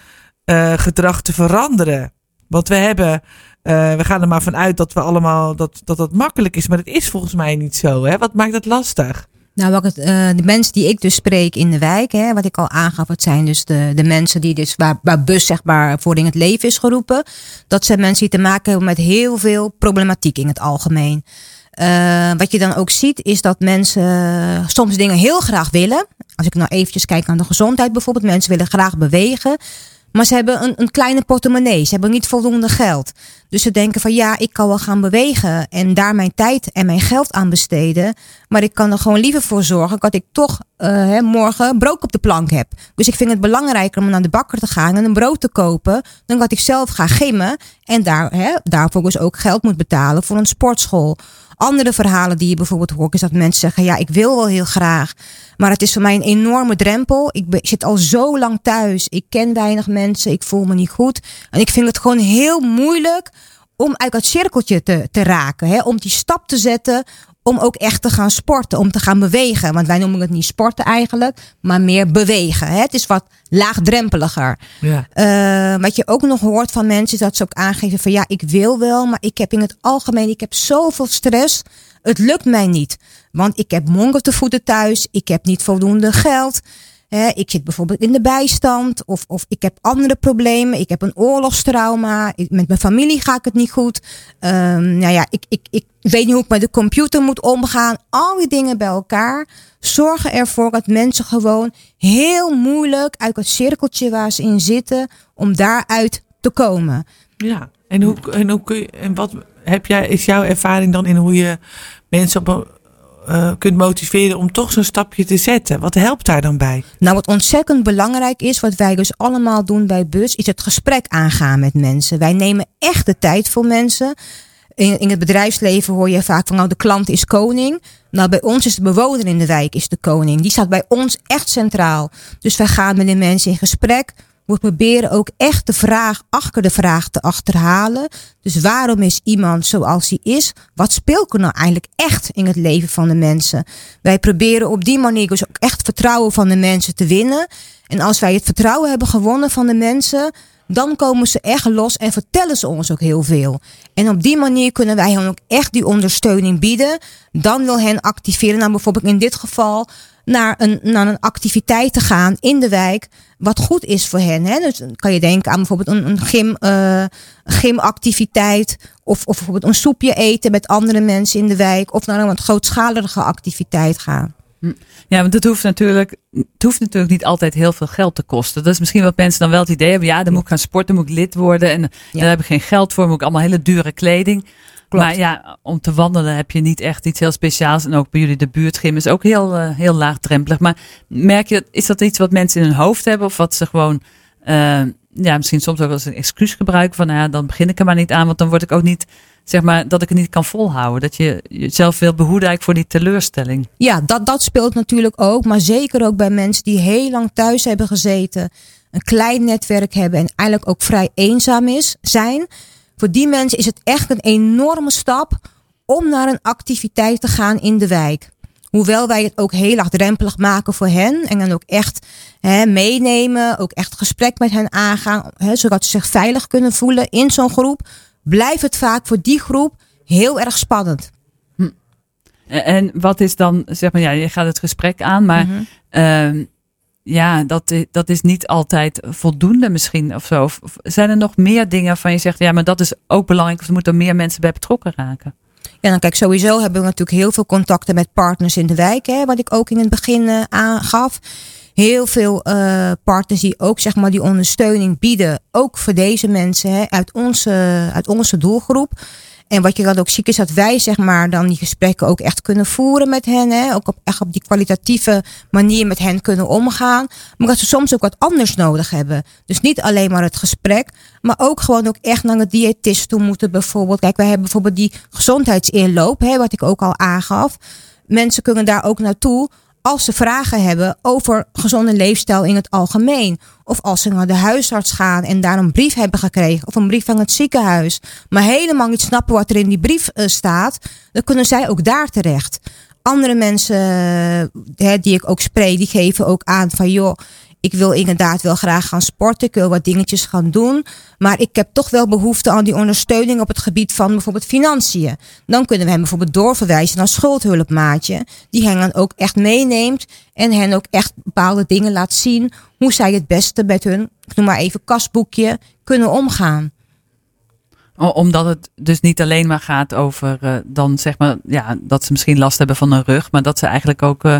eh, gedrag te veranderen? Want we hebben, eh, we gaan er maar vanuit dat we allemaal dat, dat dat makkelijk is, maar het is volgens mij niet zo. Hè? Wat maakt het lastig? Nou, wat eh, de mensen die ik dus spreek in de wijk, hè, wat ik al aangaf, het zijn dus de, de mensen die dus waar, waar bus zeg maar voor in het leven is geroepen. Dat zijn mensen die te maken hebben met heel veel problematiek in het algemeen. Eh, wat je dan ook ziet, is dat mensen soms dingen heel graag willen. Als ik nou eventjes kijk aan de gezondheid bijvoorbeeld. Mensen willen graag bewegen. Maar ze hebben een, een kleine portemonnee. Ze hebben niet voldoende geld. Dus ze denken van ja, ik kan wel gaan bewegen en daar mijn tijd en mijn geld aan besteden. Maar ik kan er gewoon liever voor zorgen dat ik toch eh, hè, morgen brood op de plank heb. Dus ik vind het belangrijker om naar de bakker te gaan en een brood te kopen. Dan dat ik zelf ga gimmen en daar, hè, daarvoor dus ook geld moet betalen voor een sportschool. Andere verhalen die je bijvoorbeeld hoort, is dat mensen zeggen: Ja, ik wil wel heel graag. Maar het is voor mij een enorme drempel. Ik, zit al zo lang thuis. Ik ken weinig mensen. Ik voel me niet goed. En ik vind het gewoon heel moeilijk om uit dat cirkeltje te, te raken. Hè? Om die stap te zetten om ook echt te gaan sporten, om te gaan bewegen. Want wij noemen het niet sporten eigenlijk, maar meer bewegen. Hè? Het is wat laagdrempeliger. Ja. Eh, wat je ook nog hoort van mensen is dat ze ook aangeven van ja, ik wil wel, maar ik heb in het algemeen, ik heb zoveel stress. Het lukt mij niet. Want ik heb mongo te voeden thuis, ik heb niet voldoende geld. Ik zit bijvoorbeeld in de bijstand of, of ik heb andere problemen. Ik heb een oorlogstrauma. Met mijn familie ga ik het niet goed. Ehm, nou ja, ik, ik, ik weet niet hoe ik met de computer moet omgaan. Al die dingen bij elkaar zorgen ervoor dat mensen gewoon heel moeilijk uit het cirkeltje waar ze in zitten, om daaruit te komen. Ja, en hoe, en hoe kun je, en wat heb jij, is jouw ervaring dan in hoe je mensen op eh, kunt motiveren om toch zo'n stapje te zetten? Wat helpt daar dan bij? Nou, wat ontzettend belangrijk is, wat wij dus allemaal doen bij BUS, is het gesprek aangaan met mensen. Wij nemen echt de tijd voor mensen. In, in het bedrijfsleven hoor je vaak van, nou, de klant is koning. Nou, bij ons is de bewoner in de wijk is de koning. Die staat bij ons echt centraal. Dus wij gaan met de mensen in gesprek. We proberen ook echt de vraag achter de vraag te achterhalen. Dus waarom is iemand zoals hij is? Wat speelt er nou eigenlijk echt in het leven van de mensen? Wij proberen op die manier dus ook echt vertrouwen van de mensen te winnen. En als wij het vertrouwen hebben gewonnen van de mensen, dan komen ze echt los en vertellen ze ons ook heel veel. En op die manier kunnen wij hen ook echt die ondersteuning bieden. Dan wil hen activeren, nou bijvoorbeeld in dit geval, naar een, naar een activiteit te gaan in de wijk. Wat goed is voor hen. Hè? Dus dan kan je denken aan bijvoorbeeld een, een gym, eh, gymactiviteit. Of, of bijvoorbeeld een soepje eten met andere mensen in de wijk. Of naar een wat grootschalige activiteit gaan. Ja, want het hoeft natuurlijk, het hoeft natuurlijk niet altijd heel veel geld te kosten. Dat is misschien wat mensen dan wel het idee hebben. Ja, dan moet ik gaan sporten, moet ik lid worden. En daar heb ik geen geld voor. Moet ik allemaal hele dure kleding. Klopt. Maar ja, om te wandelen heb je niet echt iets heel speciaals. En ook bij jullie de buurtgym is ook heel, eh, heel laagdrempelig. Maar merk je, is dat iets wat mensen in hun hoofd hebben? Of wat ze gewoon, eh, ja, misschien soms ook als een excuus gebruiken. Van nou ja, dan begin ik er maar niet aan. Want dan word ik ook niet, zeg maar, dat ik het niet kan volhouden. Dat je jezelf wil behoeden eigenlijk voor die teleurstelling. Ja, dat, dat speelt natuurlijk ook. Maar zeker ook bij mensen die heel lang thuis hebben gezeten. Een klein netwerk hebben en eigenlijk ook vrij eenzaam is, zijn. Voor die mensen is het echt een enorme stap om naar een activiteit te gaan in de wijk. Hoewel wij het ook heel laagdrempelig maken voor hen. En dan ook echt hè, meenemen. Ook echt gesprek met hen aangaan. Hè, zodat ze zich veilig kunnen voelen in zo'n groep. Blijft het vaak voor die groep heel erg spannend. En- En wat is dan, zeg maar, ja, je gaat het gesprek aan, maar ehm, ja, dat, dat is niet altijd voldoende misschien of zo. Zijn er nog meer dingen van je zegt, ja, maar dat is ook belangrijk, of er moeten meer mensen bij betrokken raken? Ja, dan kijk, sowieso hebben we natuurlijk heel veel contacten met partners in de wijk, hè, wat ik ook in het begin eh, aangaf. Heel veel eh, partners die ook zeg maar die ondersteuning bieden, ook voor deze mensen hè, uit, onze, uit onze doelgroep. En wat je dan ook ziet is dat wij zeg maar dan die gesprekken ook echt kunnen voeren met hen. Hè, ook op, echt op die kwalitatieve manier met hen kunnen omgaan. Maar dat ze soms ook wat anders nodig hebben. Dus niet alleen maar het gesprek, maar ook gewoon ook echt naar de diëtist toe moeten bijvoorbeeld. Kijk, wij hebben bijvoorbeeld die gezondheidsinloop, hè, wat ik ook al aangaf. Mensen kunnen daar ook naartoe als ze vragen hebben over gezonde leefstijl in het algemeen. Of als ze naar de huisarts gaan en daar een brief hebben gekregen. Of een brief van het ziekenhuis. Maar helemaal niet snappen wat er in die brief eh, staat. Dan kunnen zij ook daar terecht. Andere mensen eh, hè, die ik ook spreek, die geven ook aan van joh. Ik wil inderdaad wel graag gaan sporten. Ik wil wat dingetjes gaan doen. Maar ik heb toch wel behoefte aan die ondersteuning op het gebied van bijvoorbeeld financiën. Dan kunnen we hem bijvoorbeeld doorverwijzen naar schuldhulpmaatje. Die hen dan ook echt meeneemt. En hen ook echt bepaalde dingen laat zien. Hoe zij het beste met hun, ik noem maar even kasboekje, kunnen omgaan. O- Omdat het dus niet alleen maar gaat over eh, dan zeg maar, ja, dat ze misschien last hebben van een rug, maar dat ze eigenlijk ook eh,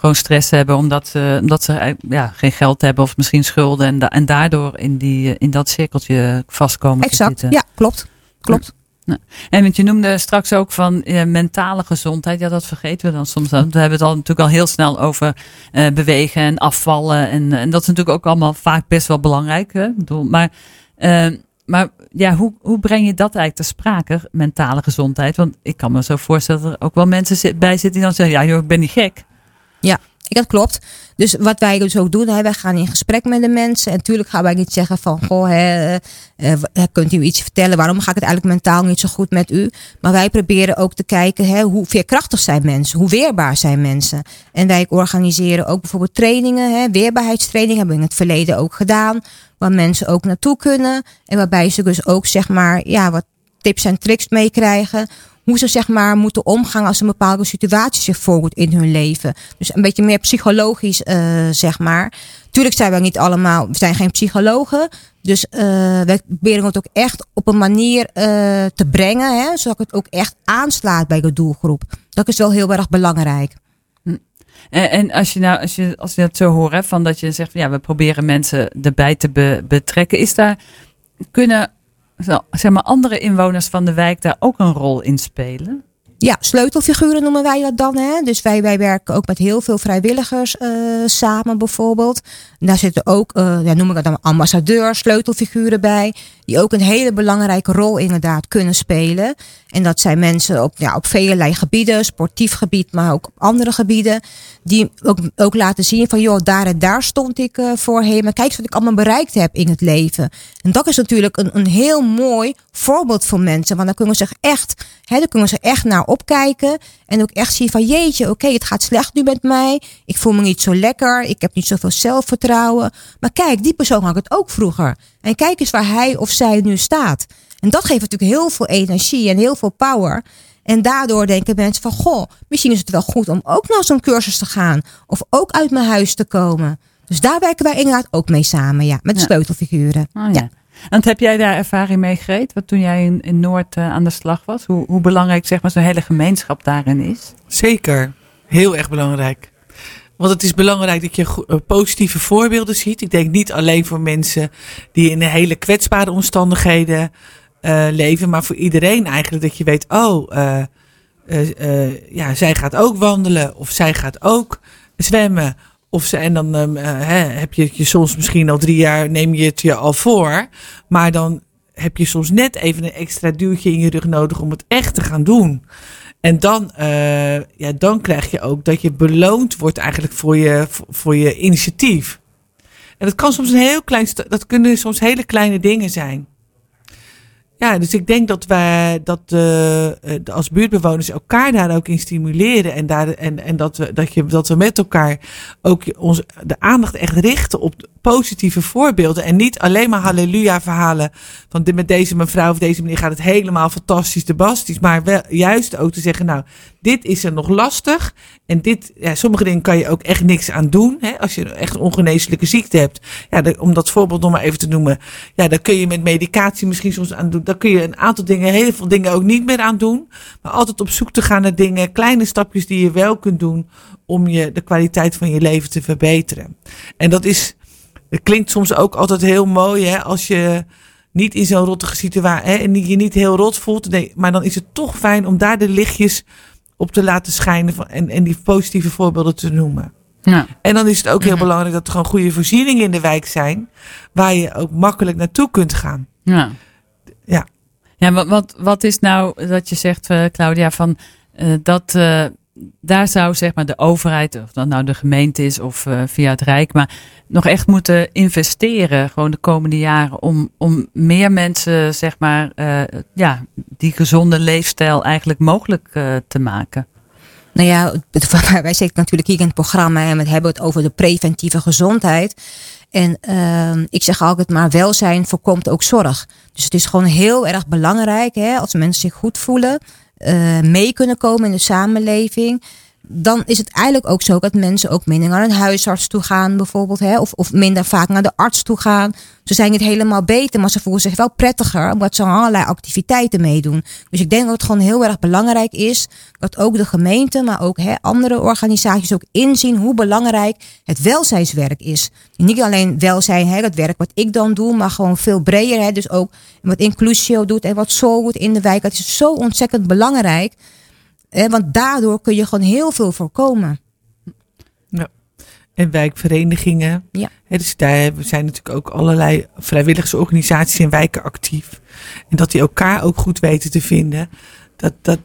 gewoon stress hebben omdat ze, omdat ze eh, ja, geen geld hebben of misschien schulden en, da- en daardoor in, die, eh, in dat cirkeltje vastkomen te Exact. zitten. Ja, klopt. Klopt. En want je noemde straks ook van eh, mentale gezondheid. Ja, dat vergeten we dan soms. dan. We hebben het al natuurlijk al heel snel over eh, bewegen en afvallen. En, en dat is natuurlijk ook allemaal vaak best wel belangrijk. Hè? Ik bedoel, maar eh, maar ja, hoe, hoe breng je dat eigenlijk te sprake, mentale gezondheid? Want ik kan me zo voorstellen dat er ook wel mensen bij zitten die dan zeggen, ja joh, ik ben niet gek. Dat klopt. Dus wat wij dus ook doen, hè, wij gaan in gesprek met de mensen. En natuurlijk gaan wij niet zeggen van, goh, hè, eh, kunt u iets vertellen? Waarom gaat het eigenlijk mentaal niet zo goed met u? Maar wij proberen ook te kijken, hè, hoe veerkrachtig zijn mensen? Hoe weerbaar zijn mensen? En wij organiseren ook bijvoorbeeld trainingen, hè, weerbaarheidstrainingen hebben we in het verleden ook gedaan. Waar mensen ook naartoe kunnen. En waarbij ze dus ook, zeg maar, ja, wat tips en tricks meekrijgen. Hoe ze zeg maar moeten omgaan als een bepaalde situatie zich voordoet in hun leven. Dus een beetje meer psychologisch, eh, zeg maar. Tuurlijk zijn we niet allemaal, we zijn geen psychologen. Dus eh wij proberen het ook echt op een manier eh, te brengen, hè, zodat het ook echt aanslaat bij de doelgroep. Dat is wel heel erg belangrijk. En, en als je nou, als je, als je dat zo hoort, hè, van dat je zegt, ja, we proberen mensen erbij te be- betrekken, is daar, kunnen, zeg maar, andere inwoners van de wijk daar ook een rol in spelen? Ja, sleutelfiguren noemen wij dat dan. Hè? Dus wij, wij werken ook met heel veel vrijwilligers eh, samen bijvoorbeeld. Daar zitten ook, eh, ja, noemen we dat dan ambassadeurs, sleutelfiguren bij. Die ook een hele belangrijke rol inderdaad kunnen spelen. En dat zijn mensen op, ja, op vele gebieden, sportief gebied, maar ook op andere gebieden. Die ook, ook laten zien van, joh, daar en daar stond ik eh, voorheen. Maar kijk eens wat ik allemaal bereikt heb in het leven. En dat is natuurlijk een, een heel mooi voorbeeld voor mensen. Want dan kunnen ze echt, hè, dan kunnen ze echt naar opkijken. En ook echt zien van, jeetje, oké, het gaat slecht nu met mij. Ik voel me niet zo lekker. Ik heb niet zoveel zelfvertrouwen. Maar kijk, die persoon had het ook vroeger. En kijk eens waar hij of zij nu staat. En dat geeft natuurlijk heel veel energie en heel veel power. En daardoor denken mensen van, goh, misschien is het wel goed om ook naar zo'n cursus te gaan. Of ook uit mijn huis te komen. Dus daar werken wij inderdaad ook mee samen, ja. Met de Ja. sleutelfiguren. Oh, ja. Want heb jij daar ervaring mee, Greet? Wat toen jij in, in Noord eh, aan de slag was? Hoe, hoe belangrijk zeg maar, zo'n hele gemeenschap daarin is? Zeker. Heel erg belangrijk. Want het is belangrijk dat je eh, positieve voorbeelden ziet. Ik denk niet alleen voor mensen die in hele kwetsbare omstandigheden eh, leven, maar voor iedereen eigenlijk. Dat je weet, oh, eh, eh, ja, zij gaat ook wandelen of zij gaat ook zwemmen. Of ze, en dan ehm, eh, hè, heb je het je soms misschien al drie jaar, neem je het je al voor. Maar dan heb je soms net even een extra duwtje in je rug nodig om het echt te gaan doen. En dan, ja, dan krijg je ook dat je beloond wordt eigenlijk voor je, voor- je initiatief. En dat kan soms een heel klein, dat kunnen soms hele kleine dingen zijn. Ja, dus ik denk dat wij dat eh, eh, de- als buurtbewoners elkaar daar ook in stimuleren. En, daar, en, en dat, we, dat, je, dat we met elkaar ook ons, de aandacht echt richten op positieve voorbeelden. En niet alleen maar halleluja verhalen. Van met deze mevrouw of deze meneer gaat het helemaal fantastisch, de bastisch. Maar wel, juist ook te zeggen, nou, dit is er nog lastig. En dit, ja, sommige dingen kan je ook echt niks aan doen. Hè? Als je echt een ongeneeslijke ziekte hebt. Ja, om dat voorbeeld nog maar even te noemen. Ja, daar kun je met medicatie misschien soms aan doen. Daar kun je een aantal dingen, heel veel dingen ook niet meer aan doen. Maar altijd op zoek te gaan naar dingen, kleine stapjes die je wel kunt doen. Om je, de kwaliteit van je leven te verbeteren. En dat is, het klinkt soms ook altijd heel mooi hè, als je niet in zo'n rottige situatie hè, en je niet heel rot voelt. Nee, maar dan is het toch fijn om daar de lichtjes op te laten schijnen van, en, en die positieve voorbeelden te noemen. Ja. En dan is het ook heel Mhm. belangrijk dat er gewoon goede voorzieningen in de wijk zijn, waar je ook makkelijk naartoe kunt gaan. Ja. Ja. Ja, wat, wat, wat is nou dat je zegt, eh, Claudia, van eh, dat eh, daar zou zeg maar de overheid, of dat nou de gemeente is of eh, via het Rijk, maar nog echt moeten investeren, gewoon de komende jaren, om, om meer mensen, zeg maar, eh, ja, die gezonde leefstijl eigenlijk mogelijk eh, te maken. Nou ja, wij zitten natuurlijk hier in het programma en we hebben het over de preventieve gezondheid. En ehm, ik zeg altijd maar, welzijn voorkomt ook zorg. Dus het is gewoon heel erg belangrijk hè, als mensen zich goed voelen, mee kunnen komen in de samenleving. Dan is het eigenlijk ook zo dat mensen ook minder naar een huisarts toe gaan, bijvoorbeeld. Hè, of, of minder vaak naar de arts toe gaan. Ze zijn niet helemaal beter, maar ze voelen zich wel prettiger, omdat ze allerlei activiteiten meedoen. Dus ik denk dat het gewoon heel erg belangrijk is dat ook de gemeente, maar ook hè, andere organisaties ook inzien hoe belangrijk het welzijnswerk is. Niet alleen welzijn, hè, dat werk wat ik dan doe, maar gewoon veel breder. Hè, dus ook wat Inclusio doet en wat Soul doet in de wijk. Dat is zo ontzettend belangrijk. Hè, want daardoor kun je gewoon heel veel voorkomen. En wijkverenigingen. Ja. Hè, dus daar zijn natuurlijk ook allerlei vrijwilligersorganisaties in wijken actief. En dat die elkaar ook goed weten te vinden. Dat, dat,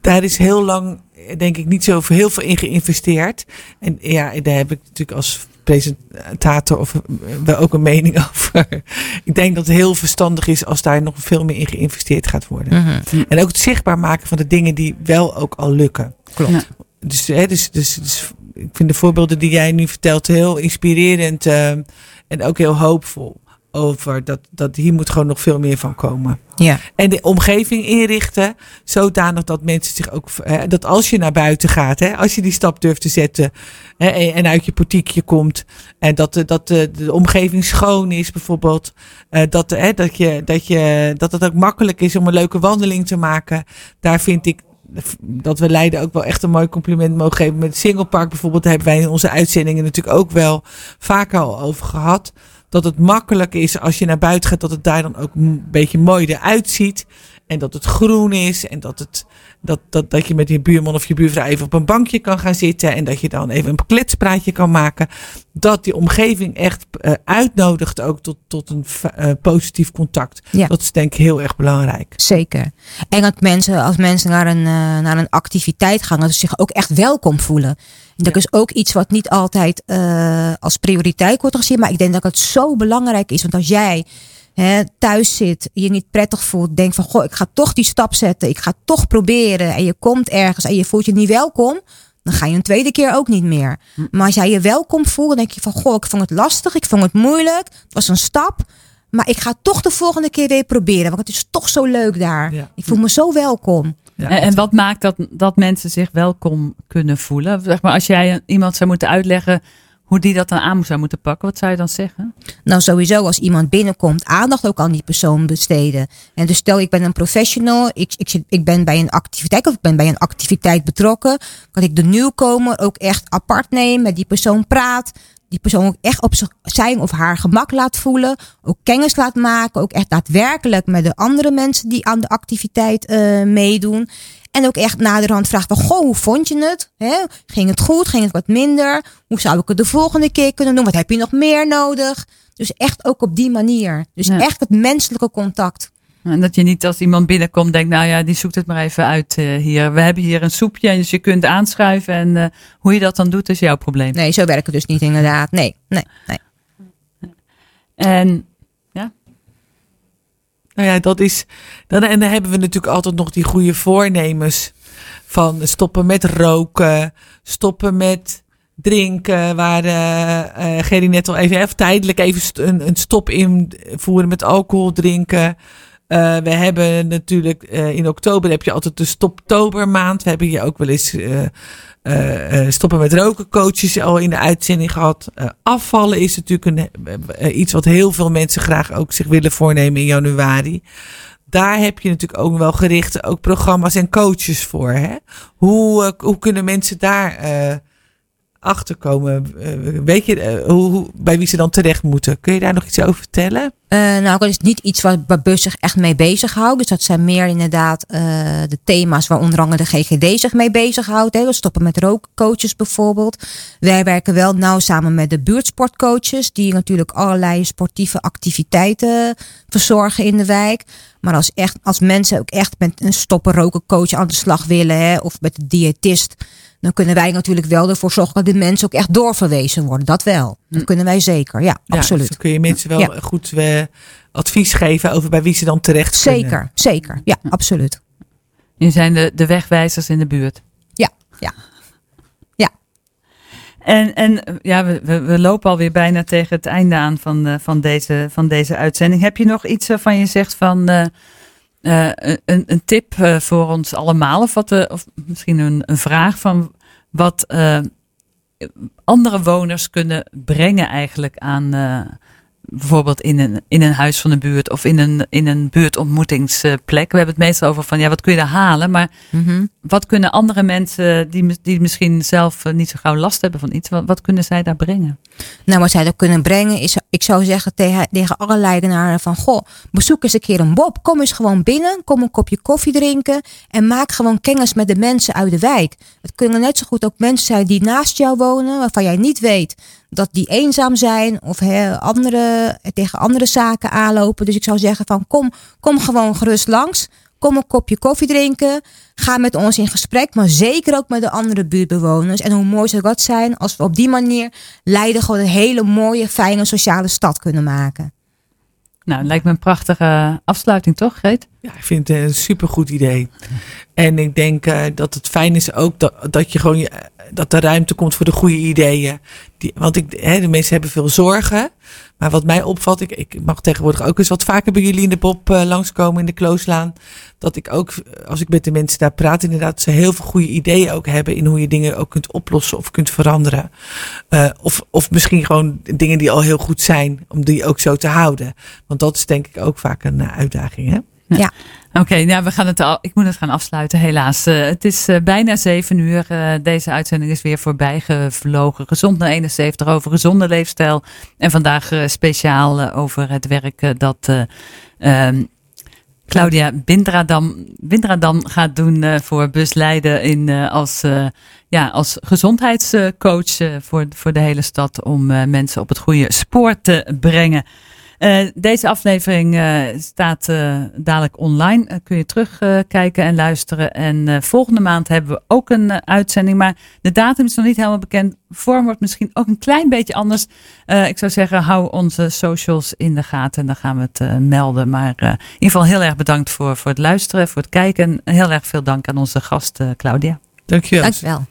daar is heel lang denk ik niet zo heel veel in geïnvesteerd. En ja, daar heb ik natuurlijk als presentator of eh, wel ook een mening over. ik denk dat het heel verstandig is als daar nog veel meer in geïnvesteerd gaat worden. Mhm. En ook het zichtbaar maken van de dingen die wel ook al lukken. Klopt. Ja. Dus, hè, dus, dus, dus ik vind de voorbeelden die jij nu vertelt heel inspirerend eh, en ook heel hoopvol. Over dat, dat hier moet gewoon nog veel meer van komen. Ja. En de omgeving inrichten, zodanig dat mensen zich ook, hè, dat als je naar buiten gaat, hè, als je die stap durft te zetten hè, en uit je portiekje komt, en dat, de- dat de, de omgeving schoon is bijvoorbeeld, eh, dat, hè, dat, je, dat, je, dat het ook makkelijk is om een leuke wandeling te maken. Daar vind ik dat we Leiden ook wel echt een mooi compliment mogen geven. Met het Singlepark bijvoorbeeld daar hebben wij in onze uitzendingen natuurlijk ook wel vaker al over gehad. Dat het makkelijk is als je naar buiten gaat, dat het daar dan ook een beetje mooi eruit ziet. En dat het groen is. En dat, het, dat, dat, dat je met je buurman of je buurvrouw even op een bankje kan gaan zitten. En dat je dan even een kletspraatje kan maken. Dat die omgeving echt eh, uitnodigt ook tot, tot een eh, positief contact. Ja. Dat is denk ik heel erg belangrijk. Zeker. En dat mensen, als mensen naar een, eh, naar een activiteit gaan, dat ze zich ook echt welkom voelen. En dat is ook iets wat niet altijd als prioriteit wordt gezien. Maar ik denk dat het zo belangrijk is. Want als jij hè, thuis zit, je niet prettig voelt, denk van goh, ik ga toch die stap zetten. Ik ga toch proberen. En je komt ergens en je voelt je niet welkom. Dan ga je een tweede keer ook niet meer. Maar als jij je welkom voelt, dan denk je van goh, ik vond het lastig. Ik vond het moeilijk. Het was een stap. Maar ik ga toch de volgende keer weer proberen. Want het is toch zo leuk daar. Ja. Ik voel me zo welkom. Ja, en wat maakt dat, dat mensen zich welkom kunnen voelen? Zeg maar, als jij iemand zou moeten uitleggen hoe die dat dan aan zou moeten pakken, wat zou je dan zeggen? Nou, sowieso als iemand binnenkomt, aandacht ook aan die persoon besteden. En dus stel, ik ben een professional, ik, ik, ik ben bij een activiteit of ik ben bij een activiteit betrokken. Kan ik de nieuwkomer ook echt apart nemen, met die persoon praat. Die persoon ook echt op zijn of haar gemak laat voelen. Ook kennis laat maken. Ook echt daadwerkelijk met de andere mensen die aan de activiteit eh, meedoen. En ook echt naderhand vraagt van, goh, hoe vond je het? Ging het goed? Ging het wat minder? Hoe zou ik het de volgende keer kunnen doen? Wat heb je nog meer nodig? Dus echt ook op die manier. Dus Ja. echt het menselijke contact. En dat je niet als iemand binnenkomt denkt, nou ja, die zoekt het maar even uit eh, hier. We hebben hier een soepje, dus je kunt aanschuiven. En eh, hoe je dat dan doet, is jouw probleem. Nee, zo werkt het dus niet inderdaad. Nee, nee, nee. En Nou ja, dat is. Dan, en dan hebben we natuurlijk altijd nog die goede voornemens. Van stoppen met roken, stoppen met drinken. Waar eh Gerry net al even, even tijdelijk even een, een stop invoeren met alcohol drinken. Eh, we hebben natuurlijk in oktober heb je altijd de stoptobermaand. We hebben hier ook wel eens stoppen met roken coaches al in de uitzending gehad. Eh, afvallen is natuurlijk een, eh, eh, iets wat heel veel mensen graag ook zich willen voornemen in januari. Daar heb je natuurlijk ook wel gerichte ook programma's en coaches voor. Hè? Hoe, eh, hoe kunnen mensen daar eh achterkomen? Eh, weet je eh, hoe, bij wie ze dan terecht moeten? Kun je daar nog iets over vertellen? Eh, nou, dat is niet iets waar, waar Bus zich echt mee bezighoudt. Dus dat zijn meer inderdaad de thema's waar onder andere de GGD zich mee bezighoudt. Hè. We stoppen met rookcoaches bijvoorbeeld. Wij werken wel nauw samen met de buurtsportcoaches. Die natuurlijk allerlei sportieve activiteiten verzorgen in de wijk. Maar als, echt, als mensen ook echt met een stoppen roken coach aan de slag willen. Hè, of met de diëtist. Dan kunnen wij natuurlijk wel ervoor zorgen dat de mensen ook echt doorverwezen worden. Dat wel. Dat kunnen wij zeker. Ja, Ja, absoluut. dus dan kun je mensen wel Ja. goed eh, advies geven over bij wie ze dan terecht kunnen. Zeker, zeker. Ja, absoluut. je zijn de, de wegwijzers in de buurt. Ja, ja. En, en eh, ja, we, we, we lopen alweer bijna tegen het einde aan van, eh, van, deze, van deze uitzending. Heb je nog iets waarvan je zegt van eh, eh, een, een tip eh, voor ons allemaal? Of, wat, eh, of misschien een, een vraag van wat andere woners kunnen brengen eigenlijk aan bijvoorbeeld in een, in een huis van de buurt of in een, in een buurtontmoetingsplek. We hebben het meestal over van ja, wat kun je daar halen? Maar Mhm. wat kunnen andere mensen die, die misschien zelf eh, niet zo gauw last hebben van iets, wat, wat kunnen zij daar brengen? Nou, wat zij dat kunnen brengen is, ik zou zeggen tegen, tegen alle leidenaren van, goh, bezoek eens een keer een Bob. Kom eens gewoon binnen, kom een kopje koffie drinken en maak gewoon kennis met de mensen uit de wijk. Het kunnen net zo goed ook mensen zijn die naast jou wonen, waarvan jij niet weet dat die eenzaam zijn of hè, andere, tegen andere zaken aanlopen. Dus ik zou zeggen van, kom, kom gewoon gerust langs. Kom een kopje koffie drinken. Ga met ons in gesprek, maar zeker ook met de andere buurtbewoners. En hoe mooi zou dat zijn als we op die manier Leiden gewoon een hele mooie, fijne sociale stad kunnen maken. Nou, lijkt me een prachtige afsluiting, toch, Greet? Ja, ik vind het een supergoed idee. En ik denk eh, dat het fijn is ook dat, dat je gewoon je, dat er ruimte komt voor de goede ideeën. Die, want ik, hè, de mensen hebben veel zorgen. Maar wat mij opvalt, ik, ik mag tegenwoordig ook eens wat vaker bij jullie in de Bob eh, langskomen in de Klooslaan. Dat ik ook, als ik met de mensen daar praat, inderdaad, ze heel veel goede ideeën ook hebben in hoe je dingen ook kunt oplossen of kunt veranderen. Eh, of, of misschien gewoon dingen die al heel goed zijn, om die ook zo te houden. Want dat is denk ik ook vaak een eh, uitdaging. Hè? Ja. Oké, nou, we gaan het al, ik moet het gaan afsluiten, helaas. Eh, het is eh, bijna zeven uur. Eh, deze uitzending is weer voorbij gevlogen. Gezond naar 71 over gezonde leefstijl. En vandaag speciaal over het werk dat ehm, Claudia Bindradam, Bindradam gaat doen voor Bus Leiden in, als, ja, als gezondheidscoach voor, voor de hele stad. Om mensen op het goede spoor te brengen. Eh, deze aflevering eh, staat eh, dadelijk online. Kun je terugkijken en luisteren. En eh, volgende maand hebben we ook een uitzending. Maar de datum is nog niet helemaal bekend. Vorm wordt misschien ook een klein beetje anders. Eh, ik zou zeggen, hou onze socials in de gaten. En dan gaan we het eh, melden. Maar eh, in ieder geval heel erg bedankt voor, voor het luisteren, voor het kijken. En heel erg veel dank aan onze gast Claudia. Dankjewel. Dankjewel.